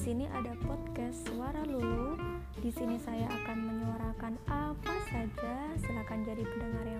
sini ada podcast Suara Lulu. Di sini saya akan menyuarakan apa saja. Silakan jadi pendengar yang